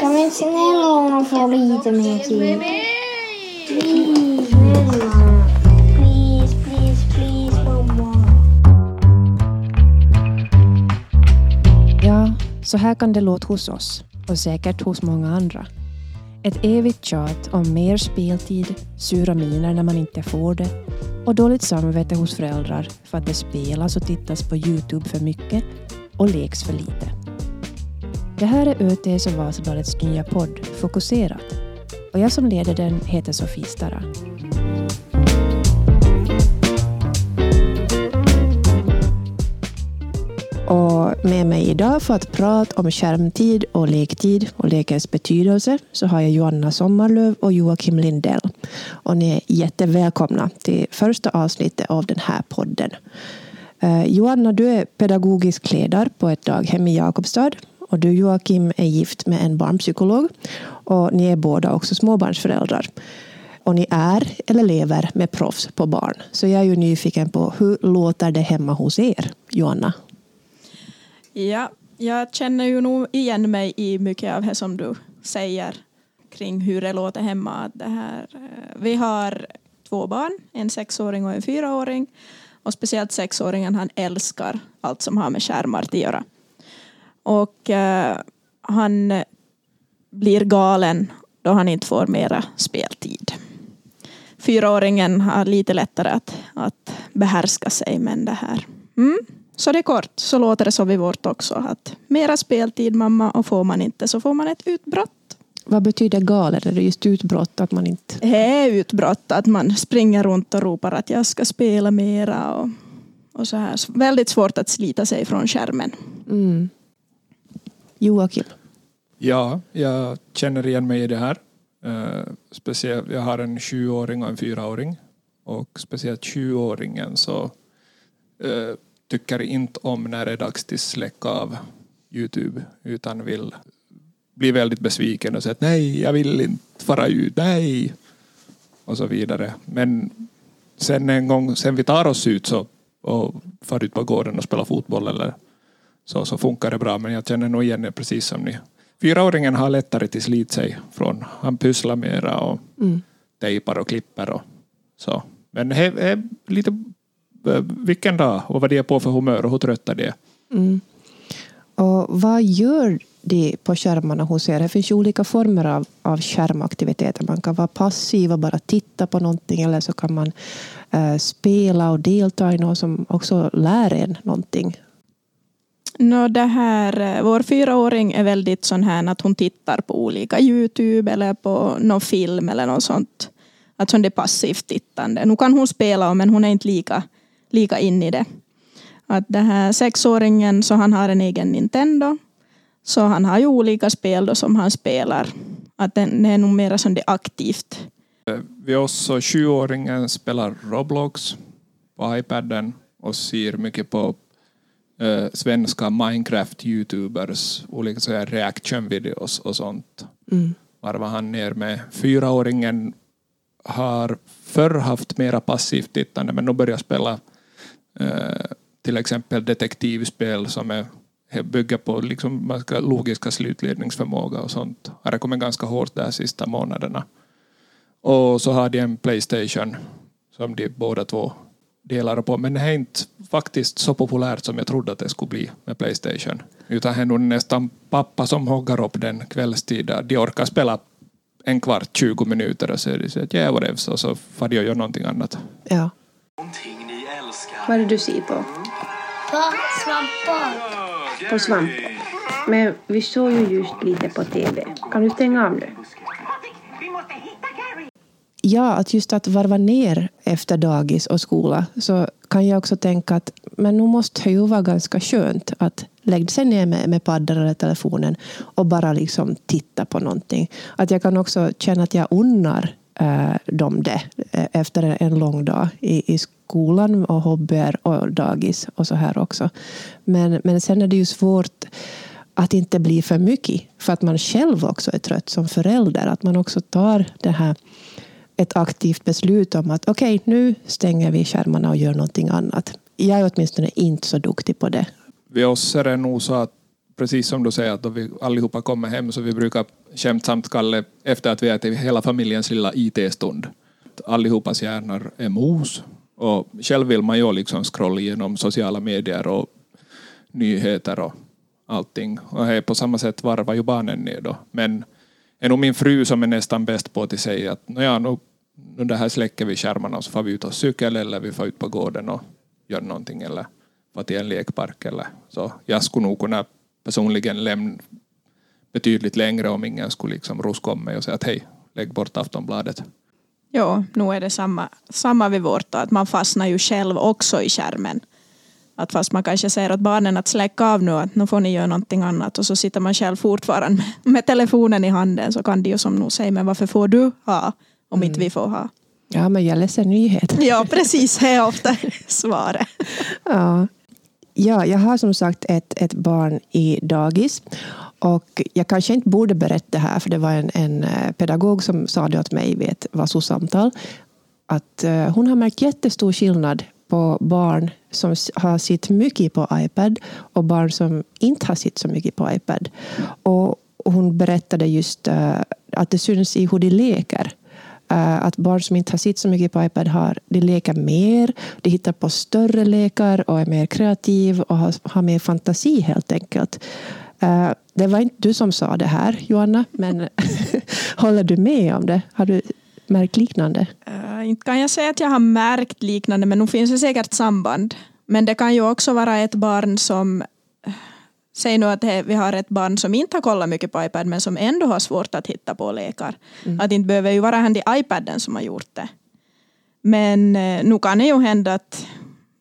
Kan vi snälla honom få lite mer tid? Please, please, please, mamma. Ja, så här kan det låta hos oss och säkert hos många andra. Ett evigt tjat om mer speltid, sura miner när man inte får det och dåligt samvete hos föräldrar för att det spelas och tittas på Youtube för mycket och leks för lite. Det här är ÖTS och Vasabladets nya podd Fokuserat och jag som leder den heter Sofie Stara. Och med mig idag för att prata om skärmtid och lektid och lekens betydelse så har jag Joanna Sommarlöv och Joakim Lindell. Och ni är jättevälkomna till första avsnittet av den här podden. Eh, Joanna, du är pedagogisk ledare på ett daghem i Jakobstad och du Joakim är gift med en barnpsykolog och ni är båda också småbarnsföräldrar. Och ni är eller lever med proffs på barn. Så jag är ju nyfiken på hur låter det hemma hos er, Joanna? Ja, jag känner ju nog igen mig i mycket av det som du säger kring hur det låter hemma. Det här, eh, vi har två barn, en sexåring och en fyraåring. Och speciellt sexåringen, han älskar allt som har med skärmar att göra. Och eh, han blir galen då han inte får mera speltid. Fyraåringen har lite lättare att, att behärska sig men det här. Mm. Så det är kort, så låter det så vid vårt också. Att mera speltid mamma och får man inte så får man ett utbrott. Vad betyder galet? Är det just utbrott? Att man inte... Det är utbrott, att man springer runt och ropar att jag ska spela mera. Och, och så här. Väldigt svårt att slita sig från skärmen. Mm. Joakim? Ja, jag känner igen mig i det här. Uh, speciellt, jag har en sjuåring och en fyraåring. Och speciellt 20-åringen så uh, tycker inte om när det är dags till släcka av Youtube utan vill bli väldigt besviken och säga att nej, jag vill inte fara ut, nej och så vidare. Men sen en gång, sen vi tar oss ut så, och far ut på gården och spelar fotboll eller så, så funkar det bra. Men jag känner nog igen det precis som ni. Fyraåringen har lättare till slit sig från, han pysslar mera och mm. tejpar och klipper och så. Men det är lite vilken dag och vad det är på för humör och hur trötta det är. Mm. Och vad gör de på skärmarna hos er? Det finns ju olika former av, av skärmaktiviteter. Man kan vara passiv och bara titta på någonting eller så kan man uh, spela och delta i något som också lär en någonting. No, det här, eh, vår fyraåring är väldigt sån här att hon tittar på olika Youtube eller på någon film eller något sånt. Att det är passivt tittande. Nu kan hon spela men hon är inte lika lika in i det. Att det här sexåringen så han har en egen Nintendo. Så han har ju olika spel då som han spelar. Att det är nog mer som det aktivt. Eh, vi också sjuåringen spelar Roblox på iPaden och ser mycket på eh, svenska Minecraft-youtubers, olika så här reaction-videos och sånt. Mm. Varvar han ner med. Fyraåringen har förr haft mera passivt tittande men nu börjar spela Eh, till exempel detektivspel som är, bygger på liksom logiska slutledningsförmåga och sånt. Har det kommit ganska hårt där sista månaderna. Och så har de en Playstation som de båda två delar på. Men det är inte faktiskt så populärt som jag trodde att det skulle bli med Playstation. Utan det är nog nästan pappa som hoggar upp den kvällstid. De orkar spela en kvart, 20 minuter och så är det så att yeah, whatever, och så får de göra någonting annat. Ja. Vad är det du ser på? På svampar. På svampar. Men vi såg ju just lite på TV. Kan du stänga av nu? Ja, att just att varva ner efter dagis och skola så kan jag också tänka att men nu måste det ju vara ganska skönt att lägga sig ner med, med paddan eller telefonen och bara liksom titta på någonting. Att jag kan också känna att jag unnar äh, dem det äh, efter en lång dag i, i skolan och hobbyer och dagis och så här också. Men, men sen är det ju svårt att inte bli för mycket för att man själv också är trött som förälder. Att man också tar det här ett aktivt beslut om att okej, okay, nu stänger vi skärmarna och gör någonting annat. Jag är åtminstone inte så duktig på det. Vid oss är det nog så att precis som du säger, att då vi allihopa kommer hem så vi brukar skämtsamt kalla efter att vi ätit hela familjens lilla IT-stund. Allihopas hjärnor är mos och själv vill man ju liksom scrolla igenom sociala medier och nyheter och allting. Och på samma sätt varvar ju barnen ner då. Men är nog min fru som är nästan bäst på att säga att ja, nu, nu det här släcker vi skärmarna och så får vi ut och cykel eller vi får ut på gården och gör någonting eller får till en lekpark eller så. Jag skulle nog kunna personligen lämna betydligt längre om ingen skulle liksom ruska om mig och säga att hej, lägg bort Aftonbladet. Ja, nu är det samma, samma vid vårt att man fastnar ju själv också i skärmen. Att fast man kanske säger åt barnen att släcka av nu, att nu får ni göra någonting annat och så sitter man själv fortfarande med, med telefonen i handen så kan de ju som nog säga, men varför får du ha om inte vi får ha? Ja, men jag läser nyheter. Ja, precis, det är ofta svaret. Ja. ja, jag har som sagt ett, ett barn i dagis. Och jag kanske inte borde berätta det här, för det var en, en eh, pedagog som sa det åt mig vid ett VASO-samtal. Att uh, hon har märkt jättestor skillnad på barn som har sett mycket på iPad och barn som inte har sett så mycket på iPad. Och hon berättade just uh, att det syns i hur de leker. Uh, att barn som inte har sett så mycket på iPad har, de leker mer, de hittar på större lekar och är mer kreativa och har, har mer fantasi helt enkelt. Uh, det var inte du som sa det här, Joanna, men håller du med om det? Har du märkt liknande? Uh, inte kan jag säga att jag har märkt liknande, men nu finns det säkert samband. Men det kan ju också vara ett barn som Säg nu att vi har ett barn som inte har kollat mycket på iPad men som ändå har svårt att hitta på lekar. Mm. Att det inte behöver ju vara han i iPaden som har gjort det. Men eh, nu kan det ju hända att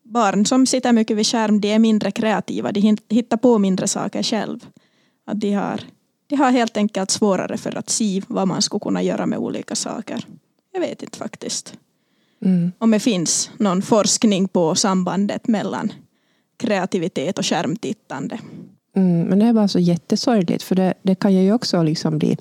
barn som sitter mycket vid skärm de är mindre kreativa. De hittar på mindre saker själv. Att de, har, de har helt enkelt svårare för att se vad man skulle kunna göra med olika saker. Jag vet inte faktiskt. Mm. Om det finns någon forskning på sambandet mellan kreativitet och skärmtittande. Mm, men det är bara så jättesorgligt, för det, det kan jag ju också liksom bli,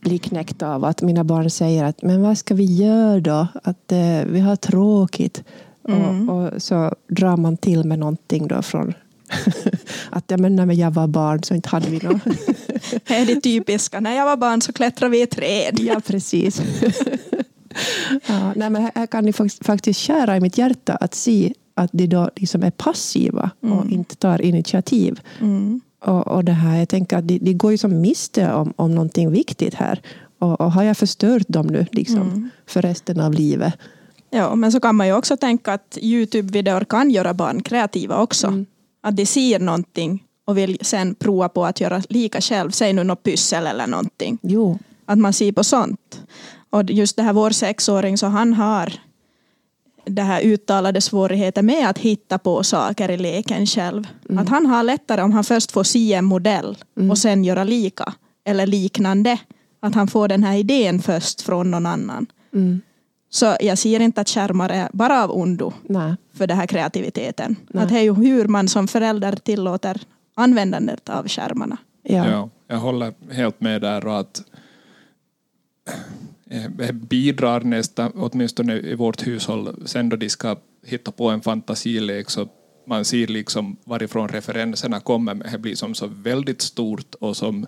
bli knäckt av. Att mina barn säger att men vad ska vi göra då? Att eh, vi har tråkigt. Mm. Och, och, så drar man till med någonting då från att ja, men när jag var barn så inte hade vi något. det är det typiska. När jag var barn så klättrade vi i träd. ja, precis. ja, nej, men här kan ni faktiskt kära i mitt hjärta att se att de då liksom är passiva och mm. inte tar initiativ. Mm. Och, och det här, jag tänker att de, de går ju som miste om, om någonting viktigt här. Och, och har jag förstört dem nu liksom, mm. för resten av livet? Ja, men så kan man ju också tänka att Youtube-videor kan göra barn kreativa också. Mm. Att de ser någonting och vill sen prova på att göra lika själv. Säg nu något pyssel eller någonting. Jo. Att man ser på sånt. Och just det här vår sexåring så han har det här uttalade svårigheter med att hitta på saker i leken själv. Mm. Att han har lättare om han först får se en modell mm. och sen göra lika eller liknande. Att han får den här idén först från någon annan. Mm. Så jag ser inte att skärmar är bara av ondo Nej. för den här kreativiteten. Nej. Att det är ju hur man som förälder tillåter användandet av skärmarna. Ja. ja jag håller helt med där och att Eh, bidrar nästan, åtminstone i vårt hushåll, sen då de ska hitta på en fantasilek så man ser liksom varifrån referenserna kommer, men det blir som så väldigt stort och som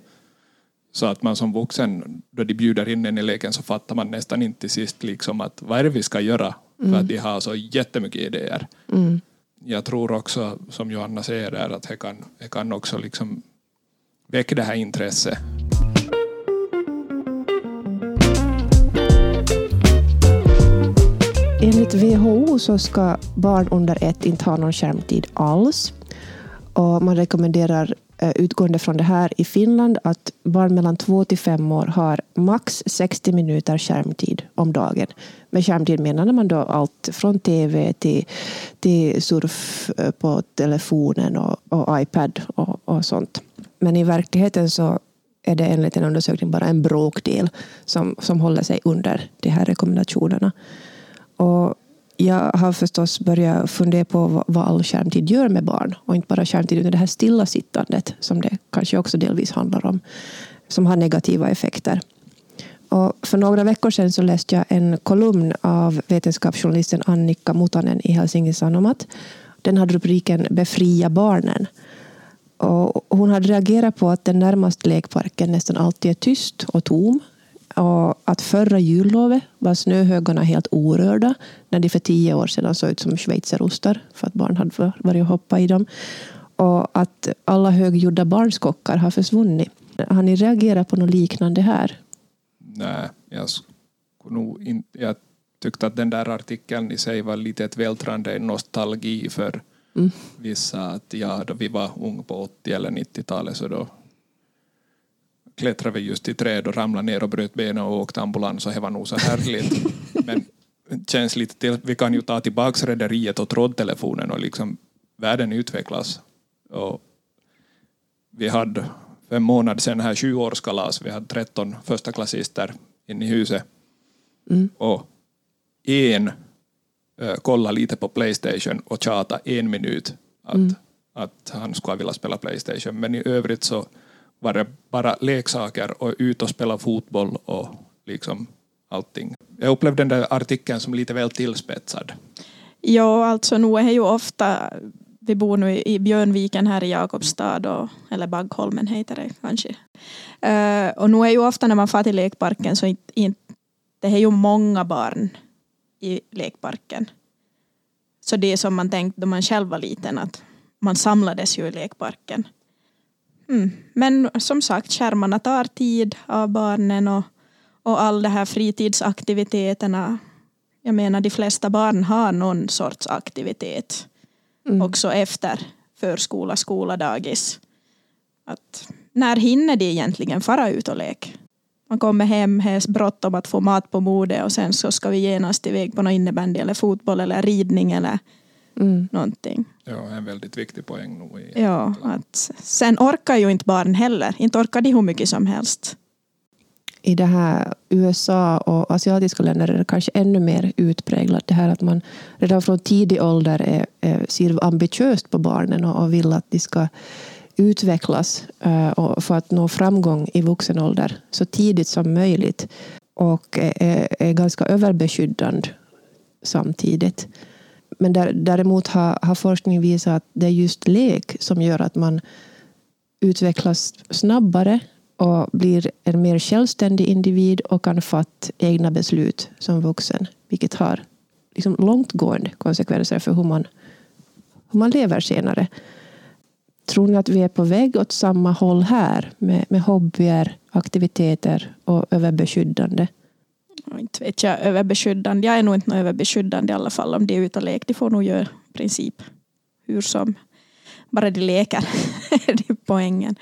så att man som vuxen, då de bjuder in en i leken så fattar man nästan inte till sist liksom att vad är det vi ska göra? Mm. För att de har så jättemycket idéer. Mm. Jag tror också, som Johanna säger där, att det kan, det kan också liksom väcka det här intresset Enligt WHO så ska barn under ett inte ha någon skärmtid alls. Och man rekommenderar Eh, utgående från det här i Finland att barn mellan två till fem år har max 60 minuter skärmtid om dagen. Med skärmtid menar man då allt från tv till, till surf eh, på telefonen och, och iPad och, och sånt. Men i verkligheten så är det enligt en undersökning bara en bråkdel som, som håller sig under de här rekommendationerna. Och jag har förstås börjat fundera på vad all skärmtid gör med barn. Och inte bara skärmtid utan det här stillasittandet som det kanske också delvis handlar om. Som har negativa effekter. Och för några veckor sedan så läste jag en kolumn av vetenskapsjournalisten Annika Mutanen i Helsingin Sanomat. Den hade rubriken Befria barnen. Och hon hade reagerat på att den närmaste lekparken nästan alltid är tyst och tom. Och att förra jullovet var snöhögarna helt orörda när de för tio år sedan såg ut som schweizerostar för att barn hade varit och hoppat i dem. Och att alla höggjorda barnskockar har försvunnit. Har ni reagerat på något liknande här? Nej, jag, nog in, jag tyckte att den där artikeln i sig var lite ett vältrande nostalgi för mm. vissa. Att ja, då vi var unga på 80 eller 90-talet så då klättrade vi just i träd och ramlade ner och bröt benen och åkte ambulans och det var nog så härligt. Men känns lite till, vi kan ju ta tillbaka rederiet och trådtelefonen och liksom världen utvecklas. Och vi hade för en månad sedan här 20-årskalas, vi hade 13 första klassister in i huset. Mm. Och en äh, kollade lite på Playstation och tjata en minut att, mm. att han skulle vilja spela Playstation. Men i övrigt så var det bara leksaker och ut och spela fotboll och liksom allting. Jag upplevde den där artikeln som lite väl tillspetsad. Ja, alltså nu är det ju ofta, vi bor nu i Björnviken här i Jakobstad, och, eller Baggholmen heter det kanske. Uh, och nu är ju ofta när man far till lekparken så inte, inte, det är ju många barn i lekparken. Så det är som man tänkte då man själv var liten att man samlades ju i lekparken. Mm. Men som sagt, skärmarna tar tid av barnen och, och all de här fritidsaktiviteterna. Jag menar, de flesta barn har någon sorts aktivitet mm. också efter förskola, skola, dagis. Att när hinner de egentligen fara ut och leka? Man kommer hem, har bråttom att få mat på bordet och sen så ska vi genast iväg på någon innebandy eller fotboll eller ridning eller mm. någonting. Ja, en väldigt viktig poäng nog. I ja, att sen orkar ju inte barn heller. Inte orkar de hur mycket som helst. I det här USA och asiatiska länder är det kanske ännu mer utpräglat det här att man redan från tidig ålder är, är, ser ambitiöst på barnen och, och vill att de ska utvecklas uh, och för att nå framgång i vuxen ålder så tidigt som möjligt och är, är ganska överbeskyddande samtidigt. Men där, däremot har, har forskning visat att det är just lek som gör att man utvecklas snabbare och blir en mer självständig individ och kan fatta egna beslut som vuxen, vilket har liksom långtgående konsekvenser för hur man, hur man lever senare. Tror ni att vi är på väg åt samma håll här med, med hobbyer, aktiviteter och överbeskyddande? Inte vet jag, överbeskyddande. Jag är nog inte överbeskyddande i alla fall om de är ute och leker. De får nog göra i princip hur som. Bara de leker. det är poängen.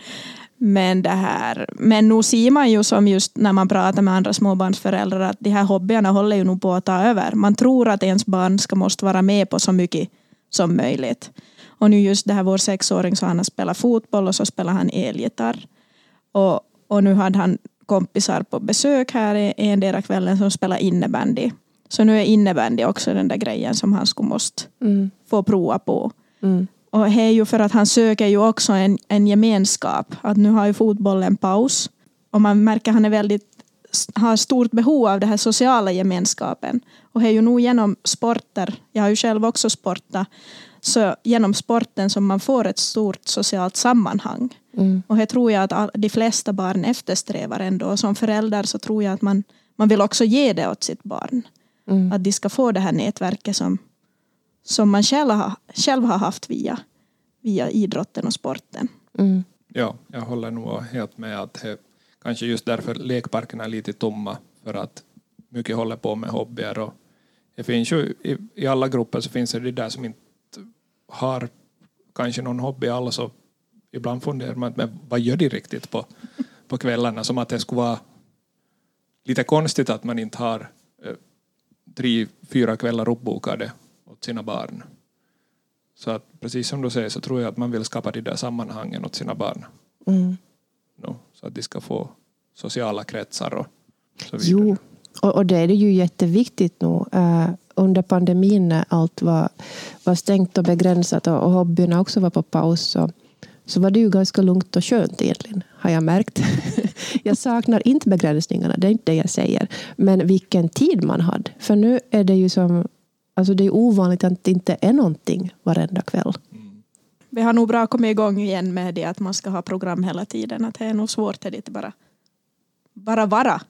Men det här, men nu ser man ju som just när man pratar med andra småbarnsföräldrar att de här hobbyerna håller ju nog på att ta över. Man tror att ens barn ska måste vara med på så mycket som möjligt. Och nu just det här vår sexåring så han har spelat fotboll och så spelar han elgitarr. Och, och nu hade han kompisar på besök här endera kvällen som spelar innebandy. Så nu är innebandy också den där grejen som han skulle måste mm. få prova på. Mm. Och det är ju för att han söker ju också en, en gemenskap. Att nu har ju fotbollen paus. Och man märker att han är väldigt, har stort behov av den här sociala gemenskapen. Och det är ju nog genom sporter, jag har ju själv också sportat, så genom sporten som man får ett stort socialt sammanhang. Mm. Och det tror jag att de flesta barn eftersträvar ändå. Och som förälder så tror jag att man, man vill också ge det åt sitt barn. Mm. Att de ska få det här nätverket som, som man själv har, själv har haft via, via idrotten och sporten. Mm. Ja, jag håller nog helt med att det, kanske just därför lekparkerna är lite tomma för att mycket håller på med hobbyer och det finns ju i, i alla grupper så finns det de där som inte har kanske någon hobby alls så ibland funderar man men vad gör de riktigt på, på kvällarna som att det skulle vara lite konstigt att man inte har eh, tre, fyra kvällar uppbokade åt sina barn. Så att precis som du säger så tror jag att man vill skapa de där sammanhangen åt sina barn. Mm. No, så att de ska få sociala kretsar och så vidare. Jo, och, och det är det ju jätteviktigt nu. Uh, under pandemin när allt var, var stängt och begränsat och, och hobbyerna också var på paus så, så var det ju ganska lugnt och skönt egentligen, har jag märkt. jag saknar inte begränsningarna, det är inte det jag säger. Men vilken tid man hade. För nu är det ju som, alltså det är ovanligt att det inte är någonting varenda kväll. vi har nog bra kommit igång igen med det att man ska ha program hela tiden. Att det är nog svårt det bara, bara vara.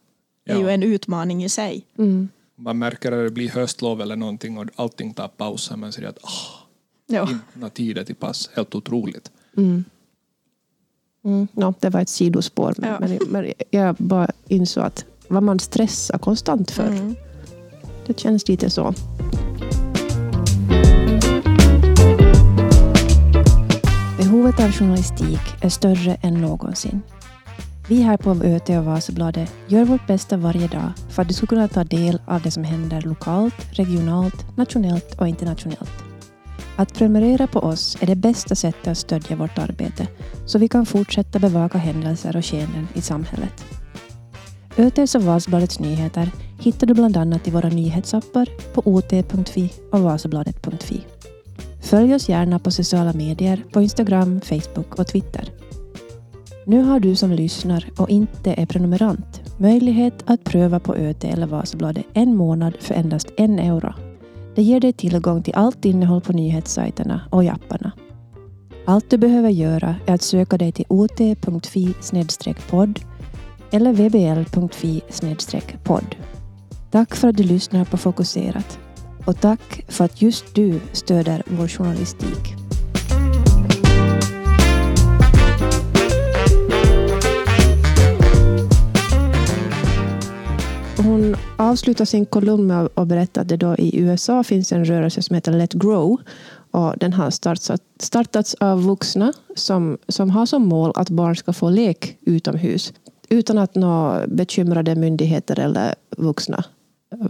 Det är Ja. ju en utmaning i sig. Mm. Man märker att det blir höstlov eller någonting och allting tar paus. Man säger att åh, Ja. inte tid till pass. Helt otroligt. Mm. Mm. Ja, det var ett sidospår. Men, Ja. men, men jag bara insåg att vad man stressar konstant för. Mm. Det känns lite så. Behovet av journalistik är större än någonsin. Vi här på ÖT och Vasabladet gör vårt bästa varje dag för att du ska kunna ta del av det som händer lokalt, regionalt, nationellt och internationellt. Att prenumerera på oss är det bästa sättet att stödja vårt arbete så vi kan fortsätta bevaka händelser och skeenden i samhället. ÖTs och Vasabladets nyheter hittar du bland annat i våra nyhetsappar på ot.fi och vasabladet.fi. Följ oss gärna på sociala medier på Instagram, Facebook och Twitter. Nu har du som lyssnar och inte är prenumerant möjlighet att pröva på ÖT eller Vasabladet en månad för endast en euro. Det ger dig tillgång till allt innehåll på nyhetssajterna och i apparna. Allt du behöver göra är att söka dig till ot.fi podd eller vbl.fi podd. Tack för att du lyssnar på Fokuserat. Och tack för att just du stöder vår journalistik. Hon avslutar sin kolumn med att berätta att det då i USA finns en rörelse som heter Let Grow. Och den har startats, startats av vuxna som, som har som mål att barn ska få lek utomhus utan att några bekymrade myndigheter eller vuxna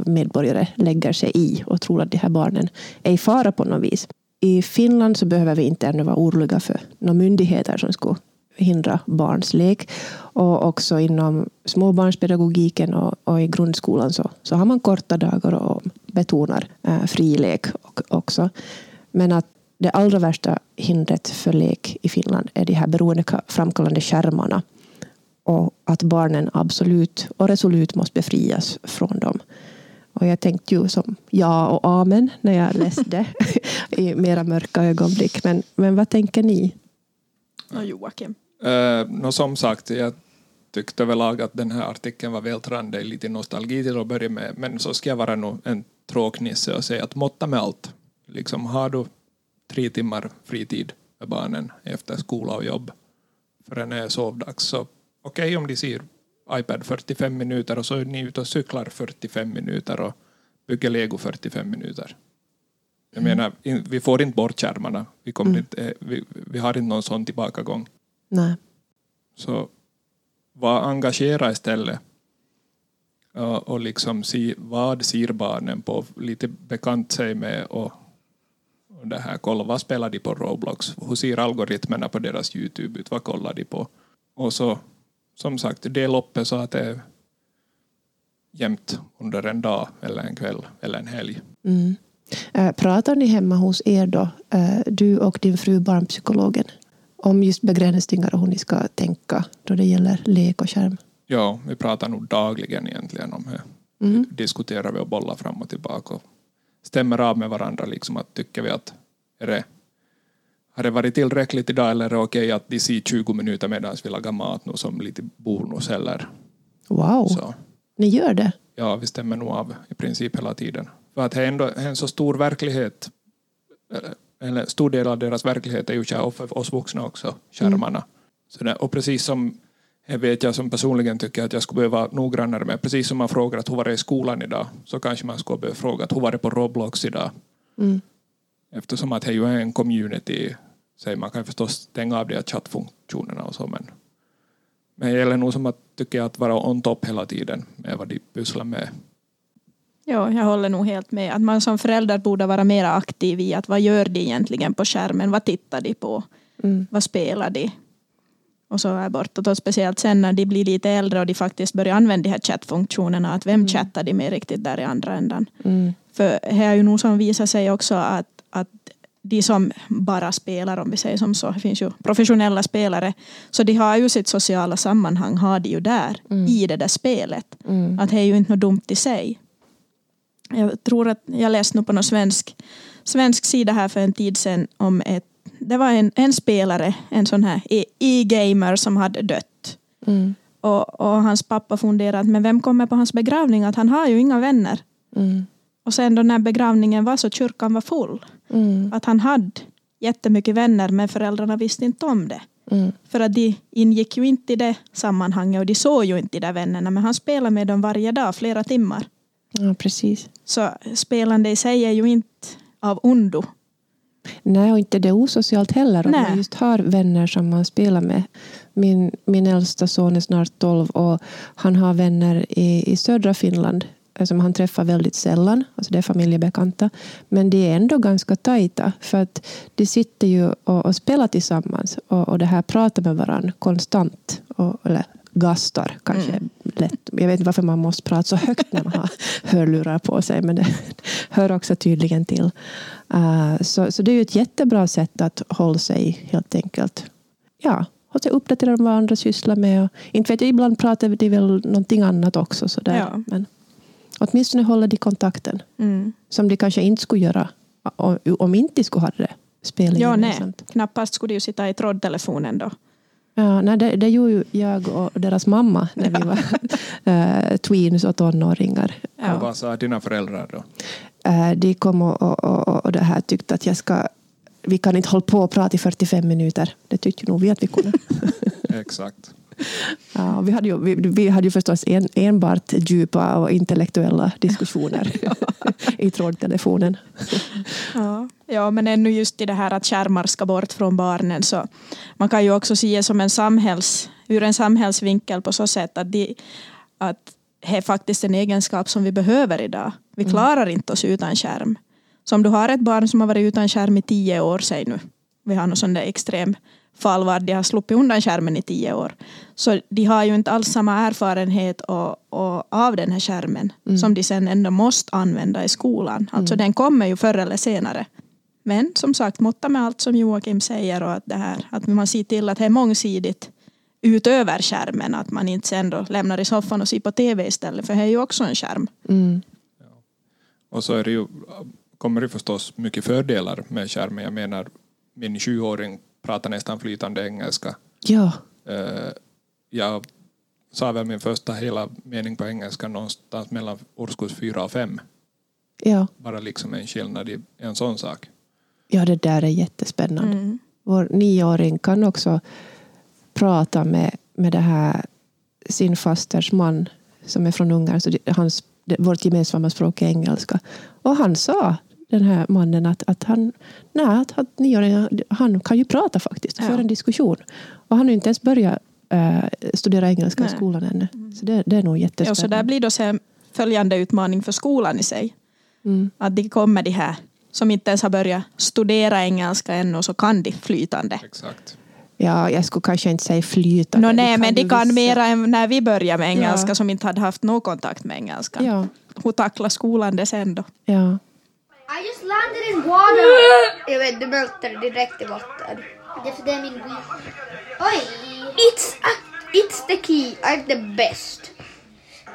medborgare lägger sig i och tror att de här barnen är i fara på något vis. I Finland så behöver vi inte ännu vara oroliga för några myndigheter som skulle hindra barns lek. Och också inom småbarnspedagogiken och, och i grundskolan så, så har man korta dagar och betonar eh, fri lek och, också. Men att det allra värsta hindret för lek i Finland är de här beroendeframkallande skärmarna. Och att barnen absolut och resolut måste befrias från dem. Och jag tänkte ju som ja och amen när jag läste i mera mörka ögonblick. Men, men vad tänker ni? Och Joakim. Uh, nå, som sagt, jag tyckte överlag att den här artikeln var vältrande, lite nostalgi till att börja med, men så ska jag vara nog en tråknisse och säga att måtta med allt. Liksom, har du tre timmar fritid med barnen efter skola och jobb förrän det är sovdags, så okej okay, om de ser iPad 45 minuter och så är ni ute och cyklar 45 minuter och bygger lego 45 minuter. Jag menar, in, vi får inte bort skärmarna. Vi, kommer Mm. inte, eh, vi, vi har inte någon sån tillbakagång. Nej. Så var engagera istället. Och liksom se vad ser barnen på, lite bekant sig med och, och det här, kolla vad spelar de på Roblox, hur ser algoritmerna på deras Youtube ut, vad kollar de på? Och så som sagt, det så att det är jämnt under en dag eller en kväll eller en helg. Mm. Eh, Pratar ni hemma hos er då, eh, du och din fru barnpsykologen, om just begränsningar och hur ni ska tänka då det gäller lek och skärm? Ja, vi pratar nog dagligen egentligen om det. Mm. Diskuterar vi och bollar fram och tillbaka och stämmer av med varandra. Liksom att tycker vi att är det, har det varit tillräckligt idag eller är det okej att de ser 20 minuter medan vi lagar mat nu som lite bonus eller Wow, så. ni gör det? Ja, vi stämmer nog av i princip hela tiden. För att det är ändå en så stor verklighet, eller- en stor del av deras verklighet är ju och för oss vuxna också, skärmarna. Så det, och precis som jag vet jag som personligen tycker att jag skulle behöva vara noggrannare med, precis som man frågar att hur var det i skolan idag, så kanske man skulle behöva fråga att hur var det på Roblox idag? Mm. Eftersom att det ju är en community, så man kan förstås stänga av de här chattfunktionerna och så, men men det gäller nog som att, tycker jag, att vara on top hela tiden med vad de pysslar med. Ja, jag håller nog helt med. Att man som förälder borde vara mer aktiv i att vad gör de egentligen på skärmen? Vad tittar de på? Mm. Vad spelar de? Och så här bortåt. Och speciellt sen när de blir lite äldre och de faktiskt börjar använda de här chattfunktionerna. Att vem chattar de med riktigt där i andra ändan? Mm. För det är ju nog som visar sig också att, att de som bara spelar, om vi säger som så, det finns ju professionella spelare, så de har ju sitt sociala sammanhang, har de ju där, i det där spelet. Mm. Att det är ju inte något dumt i sig. Jag tror att jag läste nog på någon svensk, svensk sida här för en tid sedan om ett det var en, en spelare, en sån här e- e-gamer som hade dött. Mm. Och, och hans pappa funderade, men vem kommer på hans begravning? Att han har ju inga vänner. Mm. Och sen då när begravningen var så kyrkan var full. Mm. Att han hade jättemycket vänner men föräldrarna visste inte om det. Mm. För att de ingick ju inte i det sammanhanget och de såg ju inte de där vännerna men han spelade med dem varje dag, flera timmar. Ja, precis. Så spelande i sig är ju inte av ondo. Nej, och inte det är osocialt heller om Nej. man just har vänner som man spelar med. Min, min äldsta son är snart 12 och han har vänner i, i södra Finland eh, som han träffar väldigt sällan. Alltså det är familjebekanta. Men de är ändå ganska tajta för att de sitter ju och, och spelar tillsammans och, och det här pratar med varandra konstant. Och, eller gastar kanske är lätt. Jag vet inte varför man måste prata så högt när man har hörlurar på sig men det hör också tydligen till. Uh, så, så det är ju ett jättebra sätt att hålla sig helt enkelt. Ja, hålla sig uppdaterad om vad andra sysslar med. Och, inte vet jag, ibland pratar de väl någonting annat också. Så där. Ja. Men åtminstone håller de kontakten. Mm. Som de kanske inte skulle göra om, om inte skulle ha det. Spela Ja, nej. Knappast skulle de ju sitta i trådtelefonen då. Ja, nej, det, det gjorde ju jag och deras mamma när vi var eh, tweens och tonåringar. Ja. Vad sa dina föräldrar då? Eh, de kom och, och, och, och det här tyckte att jag ska vi kan inte hålla på och prata i 45 minuter. Det tyckte nog vi att vi kunde. Exakt. Ja, vi, hade ju, vi, vi hade ju förstås en, enbart djupa och intellektuella diskussioner i trådtelefonen. Ja. ja, men ännu just i det här att skärmar ska bort från barnen så man kan ju också se det som en samhälls, ur en samhällsvinkel på så sätt att, de, att det är faktiskt en egenskap som vi behöver idag. Vi klarar inte oss utan skärm. Så om du har ett barn som har varit utan skärm i tio år, säg nu, vi har någon sån där extrem fall var de har sluppit undan skärmen i tio år. Så de har ju inte alls samma erfarenhet och, och av den här skärmen som de sen ändå måste använda i skolan. Alltså den kommer ju förr eller senare. Men som sagt, måtta med allt som Joakim säger och att, det här, att man ser till att det är mångsidigt utöver skärmen. Att man inte sen då lämnar i soffan och ser på tv istället. För det är ju också en skärm. Mm. Och så är det ju, kommer det förstås mycket fördelar med skärmen. Jag menar, min sjuåring pratar nästan flytande engelska. Ja, Eh, Jag sa väl min första hela mening på engelska någonstans mellan årskurs fyra och fem. ja. Bara liksom en skillnad i en sån sak. ja, det där är jättespännande. Mm. Vår nioåring kan också prata med, med det här, sin fasters man som är från Ungern. Så det, hans, det, vårt gemensamma språk är engelska. Och han sa, den här mannen, att, att han, nej, att, nioåringen, han kan ju prata faktiskt. Ja. För en diskussion. Och han har ju inte ens börjat eh, studera engelska i Nej. skolan ännu. Så det, det är nog Ja, jättespännande. så där blir då sen följande utmaning för skolan i sig. Mm. Att det kommer de här som inte ens har börjat studera engelska ännu och så kan de flytande. Exakt. Ja, jag skulle kanske inte säga flytande. Nå, nej, men ju de kan vissa- mera än när vi började med engelska Ja. som inte hade haft någon kontakt med engelska. Ja, Hur tacklar skolan det sen då? ja. I just landed in water! Jag vet, du mälter direkt i vatten. Det är för det är min Wii. Oj! It's, a, it's the key. I'm the best.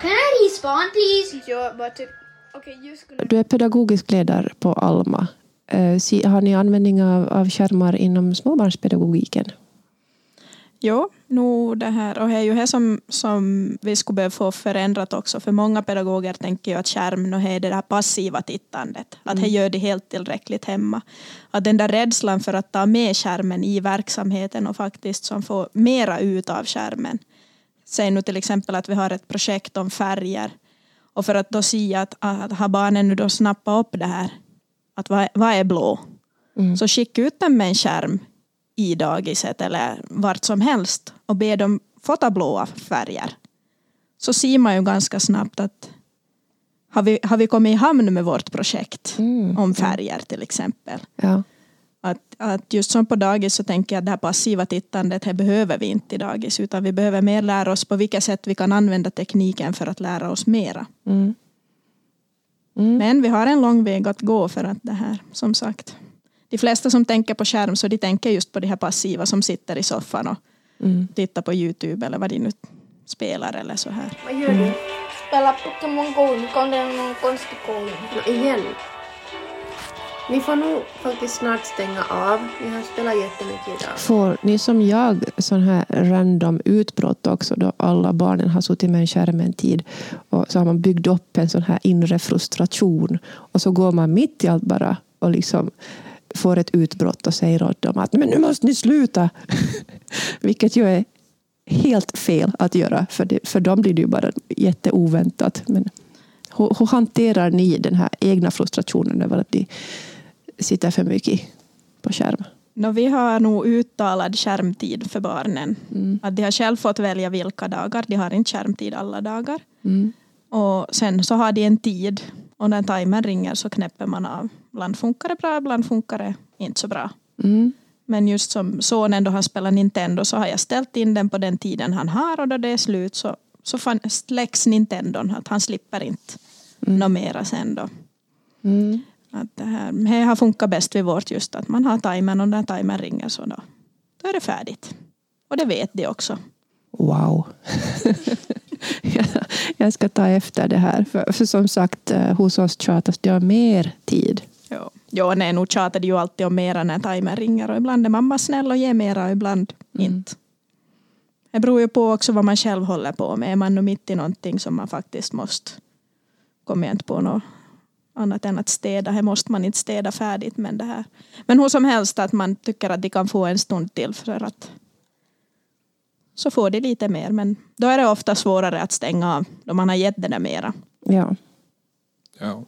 Can I respawn please? Ja, bara typ... Okej, just skulle... Du är pedagogisk ledare på Alma. Si- Har ni användning av, av skärmar inom småbarnspedagogiken? Jo, nu det här, och det är ju det som, som vi skulle behöva få förändrat också. För många pedagoger tänker ju att skärm är det där passiva tittandet. Att det gör det helt tillräckligt hemma. Att den där rädslan för att ta med skärmen i verksamheten och faktiskt som får mera ut av skärmen. Säg nu till exempel att vi har ett projekt om färger. Och för att då se att, att har barnen nu då snappat upp det här. Att vad, vad är blå? Så skicka ut dem med en skärm i dagiset eller vart som helst och be dem fota blåa färger. Så ser man ju ganska snabbt att har vi, har vi kommit i hamn med vårt projekt Mm, om färger till exempel. Ja. Att, att just som på dagis så tänker jag att det här passiva tittandet det behöver vi inte i dagis utan vi behöver mer lära oss på vilka sätt vi kan använda tekniken för att lära oss mera. Mm. Mm. Men vi har en lång väg att gå för att det här, som sagt. De flesta som tänker på skärm så de tänker just på de här passiva som sitter i soffan och Mm. tittar på Youtube eller vad de nu spelar eller så här. Vad gör du? Spela Pokémon Go. Nu kom det någon konstig call. igen. Ni får nog faktiskt snart stänga av. Vi har spelat jättemycket idag. Får ni som jag sån här random utbrott också då alla barnen har suttit med en skärm en tid och så har man byggt upp en sån här inre frustration och så går man mitt i allt bara och liksom får ett utbrott och säger åt dem att men nu måste ni sluta. Vilket ju är helt fel att göra för, det, för dem blir det ju bara jätteoväntat. Men hur, hur hanterar ni den här egna frustrationen över att de sitter för mycket på skärm? No, vi har nog uttalad skärmtid för barnen. Mm. Att de har själv fått välja vilka dagar. De har inte skärmtid alla dagar. Mm. Och sen så har de en tid och när timern ringer så knäpper man av. Ibland funkar det bra, ibland funkar det inte så bra. Mm. Men just som sonen då han spelar Nintendo så har jag ställt in den på den tiden han har och då det är slut så, så släcks Nintendon. Att han slipper inte mm. något mera sen då. Mm. Att det, här, det har funkat bäst vid vårt just att man har timern och när timern ringer så då, då är det färdigt. Och det vet de också. Wow. jag ska ta efter det här. För, för som sagt, eh, hos oss tjatas det om mer tid. Ja, ja nej, nog tjatar det ju alltid om mera när timern ringer. Och ibland är mamma snäll och ger mera och ibland mm. inte. Det beror ju på också vad man själv håller på med. Är man nu mitt i någonting som man faktiskt måste kommer jag inte på något annat än att städa. Här måste man inte städa färdigt. Men, det här. men hur som helst att man tycker att de kan få en stund till för att så får de lite mer. Men då är det ofta svårare att stänga av då man har gett det där mera. Ja. Ja,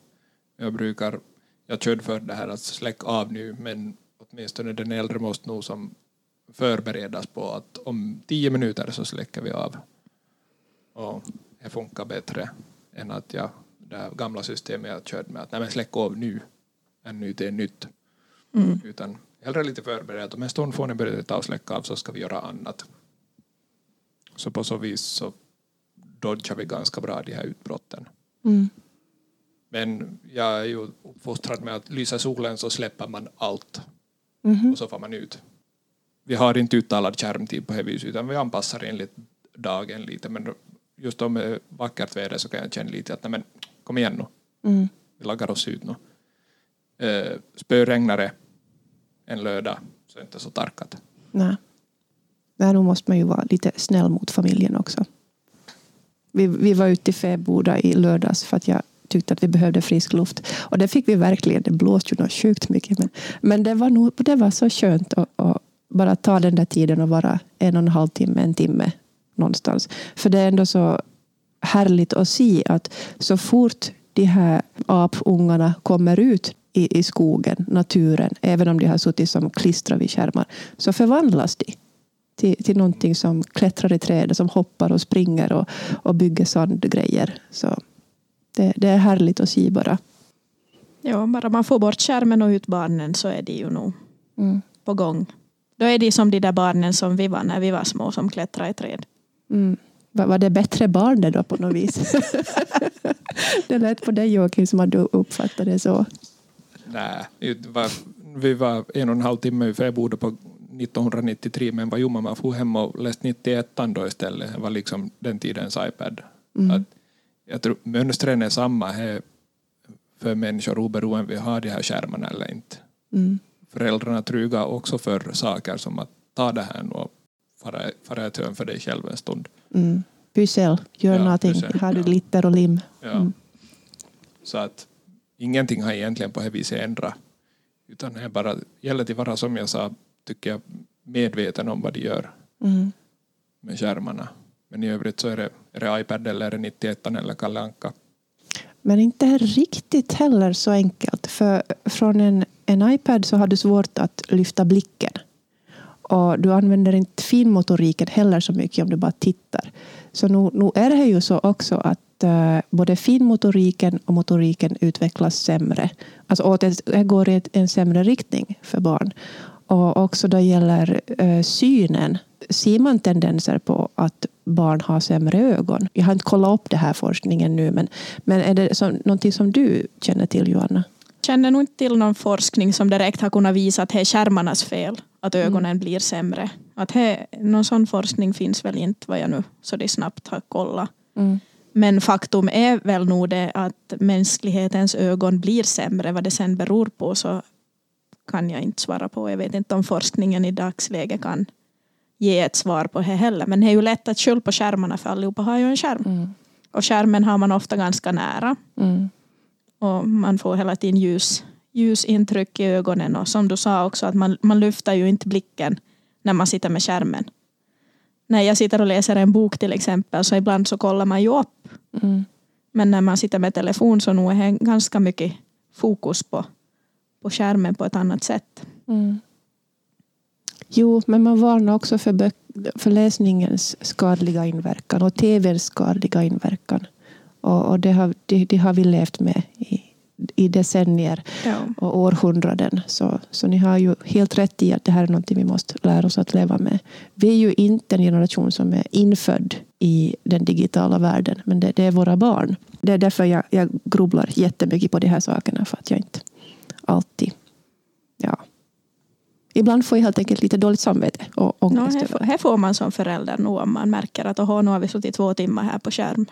jag brukar, jag körde för det här att släcka av nu men åtminstone den äldre måste nog som förberedas på att om tio minuter så släcker vi av. Och det funkar bättre än att jag det gamla systemet jag körde med att nej men släck av nu ännu det är nytt. Mm. Utan hellre lite förberett. Om en stund får ni börja ta och släcka av så ska vi göra annat. Så på så vis så dodgar vi ganska bra de här utbrotten. Mm. Men jag är ju uppfostrad med att lysa solen så släpper man allt. Mm. Och så får man ut. Vi har inte uttalad skärmtid på det viset utan vi anpassar enligt dagen lite. Men just om det är vackert väder så kan jag känna lite att nej men, kom igen nu. Mm. Vi lagar oss ut nu. Eh, spöregnare en lördag så är det inte så tarkat. Nej. Nej, nu måste man ju vara lite snäll mot familjen också. Vi, vi var ute i Fäboda i lördags för att jag tyckte att vi behövde frisk luft. Och det fick vi verkligen. Det blåste ju något sjukt mycket. Men, men det, var nog, det var så skönt att, att bara ta den där tiden och vara en och en halv timme, en timme någonstans. För det är ändå så härligt att se att så fort de här apungarna kommer ut i, i skogen, naturen, även om de har suttit som klistrade vid skärmar, så förvandlas de till, till någonting som klättrar i träd, som hoppar och springer och, och bygger sandgrejer. Så det, det är härligt att se bara. Ja, bara man får bort skärmen och ut barnen så är de ju nog mm. på gång. Då är de som de där barnen som vi var när vi var små som klättrade i träd. Mm. Var det bättre barn det då på något vis? det lät på dig Joakim som att du uppfattade det så. Nej, vi var en och en halv timme för jag bodde på 1993 men vad gjorde man? Man for hem och läste 91 då istället. Det var liksom den tidens iPad. Mm. Att jag tror mönstren är samma här för människor oberoende vi har de här skärmarna eller inte. Mm. Föräldrarna trugar också för saker som att ta det här och fara, fara ett hörn för dig själv en stund. Mm. Pyssel, gör ja, någonting. Har du ja. glitter och lim. Ja. Mm. Så att ingenting har egentligen på det viset ändrat. Utan det bara, gäller att vara som jag sa, tycker jag, medveten om vad de gör mm. med skärmarna. Men i övrigt så är det, är det iPad eller är det 91 eller Kalle Anka. Men inte riktigt heller så enkelt. För från en, en iPad så har du svårt att lyfta blicken. Och du använder inte finmotoriken heller så mycket om du bara tittar. Så nu, nu är det ju så också att uh, både finmotoriken och motoriken utvecklas sämre. Alltså det, det går i en sämre riktning för barn. Och också då gäller uh, synen. Ser man tendenser på att barn har sämre ögon? Jag har inte kollat upp det här forskningen nu, men, men är det så, någonting som du känner till, Joanna? Jag känner nog inte till någon forskning som direkt har kunnat visa att det är skärmarnas fel att ögonen mm. blir sämre. Att he, någon sån forskning finns väl inte vad jag nu så det snabbt har kollat. Mm. Men faktum är väl nog det att mänsklighetens ögon blir sämre. Vad det sen beror på så kan jag inte svara på. Jag vet inte om forskningen i dagsläget kan ge ett svar på det heller. Men det är ju lätt att skylla på skärmarna för allihopa har ju en skärm. Mm. Och skärmen har man ofta ganska nära. Mm. Och man får hela tiden ljus, ljusintryck i ögonen. Och som du sa också, att man, man lyfter ju inte blicken när man sitter med skärmen. När jag sitter och läser en bok till exempel så ibland så kollar man ju upp. Mm. Men när man sitter med telefon så nog är det ganska mycket fokus på, på skärmen på ett annat sätt. Mm. Jo, men man varnar också för, för läsningens skadliga inverkan och tvns skadliga inverkan. Och, och det, har, det, det har vi levt med i, i decennier Ja. och århundraden. Så, så ni har ju helt rätt i att det här är någonting vi måste lära oss att leva med. Vi är ju inte en generation som är infödd i den digitala världen, men det, det är våra barn. Det är därför jag, jag grubblar jättemycket på de här sakerna, för att jag inte alltid... Ja. Ibland får jag helt enkelt lite dåligt samvete och No, ångest. här, över får, det. här får man som förälder nog om man märker att nu har vi suttit två timmar här på skärm.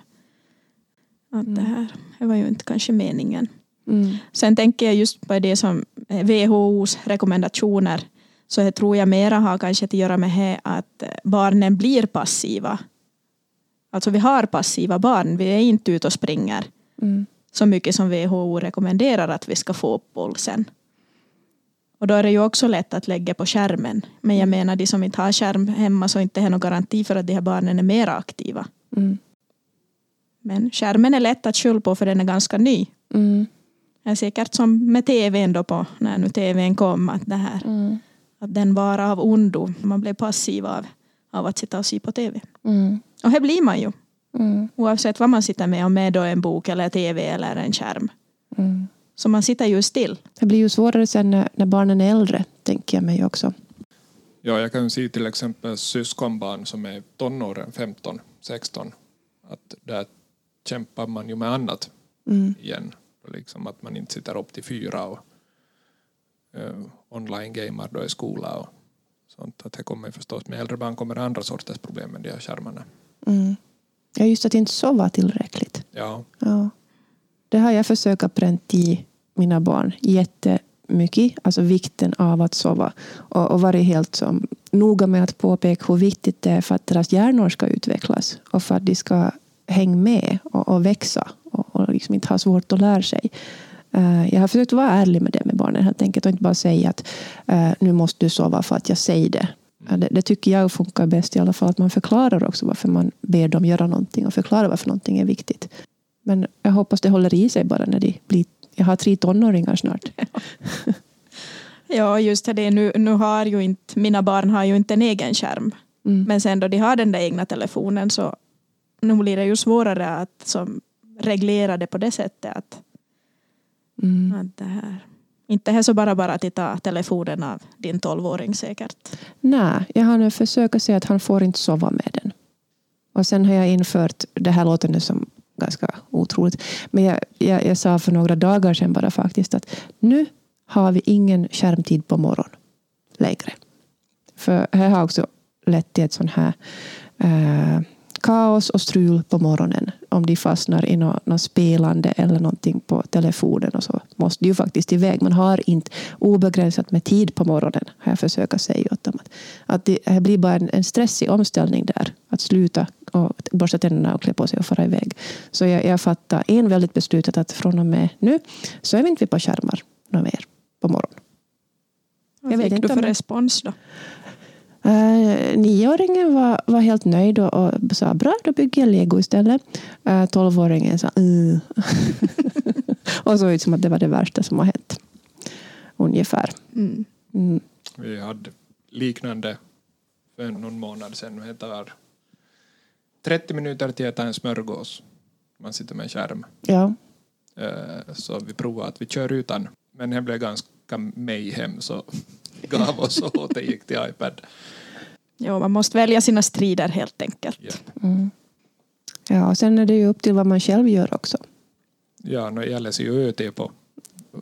Att det här det var ju inte kanske meningen. Mm. Sen tänker jag just på det som är WHOs rekommendationer. Så jag tror jag mera har kanske att göra med det att barnen blir passiva. Alltså vi har passiva barn, vi är inte ute och springer Mm. Så mycket som WHO rekommenderar att vi ska få upp pulsen. Och då är det ju också lätt att lägga på skärmen. Men jag menar de som inte har skärm hemma så inte har någon garanti för att de här barnen är mer aktiva. Mm. Men skärmen är lätt att skylla på för den är ganska ny. Mm. Det är säkert som med tvn då på när nu tvn kom att det här Mm. att den var av ondo. Man blev passiv av, av att sitta och se på tv. Mm. Och det blir man ju. Mm. Oavsett vad man sitter med, om det är då en bok eller tv eller en skärm. Mm. Så man sitter ju still. Det blir ju svårare sen när, när barnen är äldre, tänker jag mig också. Ja, jag kan se till exempel syskonbarn som är tonåren, 15, 16. Att där kämpar man ju med annat Mm. igen. Liksom att man inte sitter upp till fyra och uh, online-gamar då i skola och sånt. Att det kommer förstås med äldre barn kommer andra sorters problem med de här skärmarna. Mm. Ja, just att inte sova tillräckligt. Ja, Ja. Det har jag försökt att pränta i mina barn jättemycket. Alltså vikten av att sova. Och, och varit helt som, noga med att påpeka hur viktigt det är för att deras hjärnor ska utvecklas. Och för att de ska hänga med och, och växa. Och, och liksom inte ha svårt att lära sig. Eh, jag har försökt vara ärlig med det med barnen helt enkelt. Och inte bara säga att eh, nu måste du sova för att jag säger det. Ja, Det, det tycker jag funkar bäst i alla fall. Att man förklarar också varför man ber dem göra någonting. Och förklarar varför någonting är viktigt. Men jag hoppas det håller i sig bara när de blir... Jag har tre tonåringar snart. Ja, just det. Nu, nu har ju inte, mina barn har ju inte en egen skärm. Mm. Men sen då de har den där egna telefonen så nu blir det ju svårare att som, reglera det på det sättet att, Mm. att det här inte är så bara bara att ta telefonen av din tolvåring säkert. Nej, jag har nu försökt säga att han får inte sova med den. Och sen har jag infört, det här låter nu som ganska otroligt, men jag, jag, jag sa för några dagar sedan bara faktiskt att nu har vi ingen skärmtid på morgon längre. För här har också lett till ett sånt här eh, kaos och strul på morgonen. Om de fastnar i något, något spelande eller någonting på telefonen och så måste de ju faktiskt iväg. Man har inte obegränsat med tid på morgonen har jag försökt säga åt dem. Att, att det här blir bara en, en stressig omställning där. Att sluta och borsta tänderna och klä på sig och fara iväg. Så jag, jag fattar en väldigt beslutet att från och med nu så är vi inte på skärmar något mer på morgonen. Vad fick inte du för jag- respons då? Uh, nioåringen var, var helt nöjd och, och sa bra, då bygger jag lego istället. Uh, tolvåringen sa uh. och såg ut som att det var det värsta som har hänt. Ungefär. Mm. Mm. vi hade liknande för någon månad sedan. Det tar 30 minuter till att äta en smörgås. Man sitter med en skärm. Ja. Eh, Så vi provade att vi kör utan. Men det blev ganska mayhem så gav oss och återgick till iPad. Jo, man måste välja sina strider helt enkelt. Ja. Mm. ja, och sen är det ju upp till vad man själv gör också. Ja, no, jag läser ju ÖT på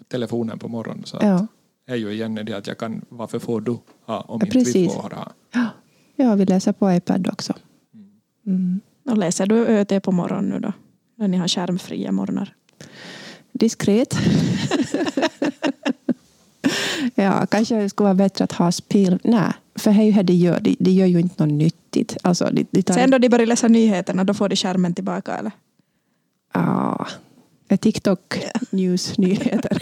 telefonen på morgonen så Ja. är ju igen det att jag kan, varför får du ha om Ja, inte vi får ha? Ja. ja, vi läser på iPad också. Mm. Och läser du ÖT på morgonen nu då? När ni har skärmfria morgnar? Diskret. Ja, kanske det skulle vara bättre att ha spel. Nej, för det är ju det det gör. Det, det gör ju inte något nyttigt. Alltså, det, det tar Sen då de börjar läsa nyheterna, då får de skärmen tillbaka eller? Ja, är TikTok news nyheter.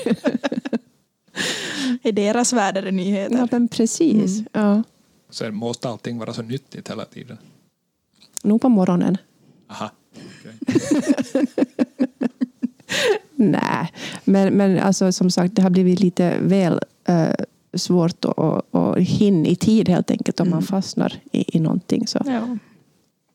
I deras värld är det nyheter. ja, men precis. Ja. Sen måste allting vara så nyttigt hela tiden. Nog på morgonen. Aha. okej. Nej, men, men alltså, som sagt, det har blivit lite väl eh, svårt att, att, hinna i tid helt enkelt om man fastnar i, i någonting. Så. Ja.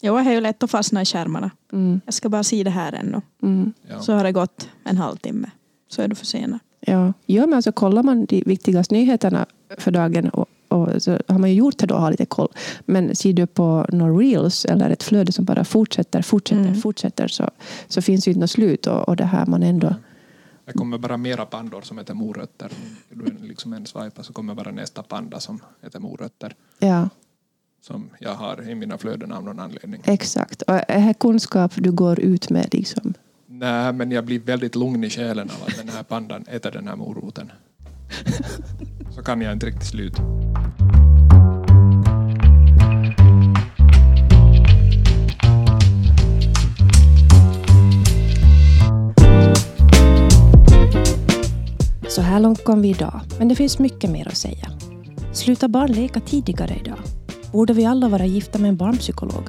Jo, det är ju lätt att fastna i skärmarna. Mm, Jag ska bara se det här ännu. mm. Ja. Så har det gått en halvtimme. Så är du försenad. Ja, ja men alltså kollar man de viktigaste nyheterna för dagen och, och så har man ju gjort det då har lite koll. Men ser du på några reels eller ett flöde som bara fortsätter, fortsätter, Mm. fortsätter så, så finns ju inte något slut och, och det här man ändå... Det kommer bara mera pandor som heter morötter. Du liksom en swipa så kommer bara nästa panda som heter morötter. Ja, Som jag har i mina flöden av någon anledning. exakt. Och är det kunskap du går ut med liksom? Nej, men jag blir väldigt lugn i själen av att den här pandan äter den här moroten. Så kan jag inte riktigt slut. Här långt kom vi idag, men det finns mycket mer att säga. Sluta barn leka tidigare idag? Borde vi alla vara gifta med en barnpsykolog?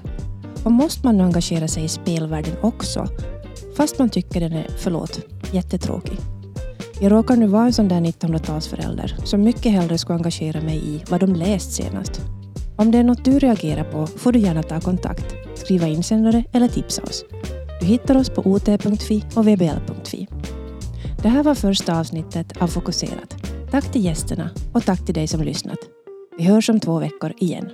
Och måste man nu engagera sig i spelvärlden också? Fast man tycker den är, förlåt, jättetråkig. Jag råkar nu vara en sån där 1900-talsförälder som mycket hellre skulle engagera mig i vad de läst senast. Om det är något du reagerar på får du gärna ta kontakt, skriva insändare eller tipsa oss. Du hittar oss på ot.fi och vbl.fi. Det här var första avsnittet av Fokuserat. Tack till gästerna och tack till dig som lyssnat. Vi hörs om två veckor igen.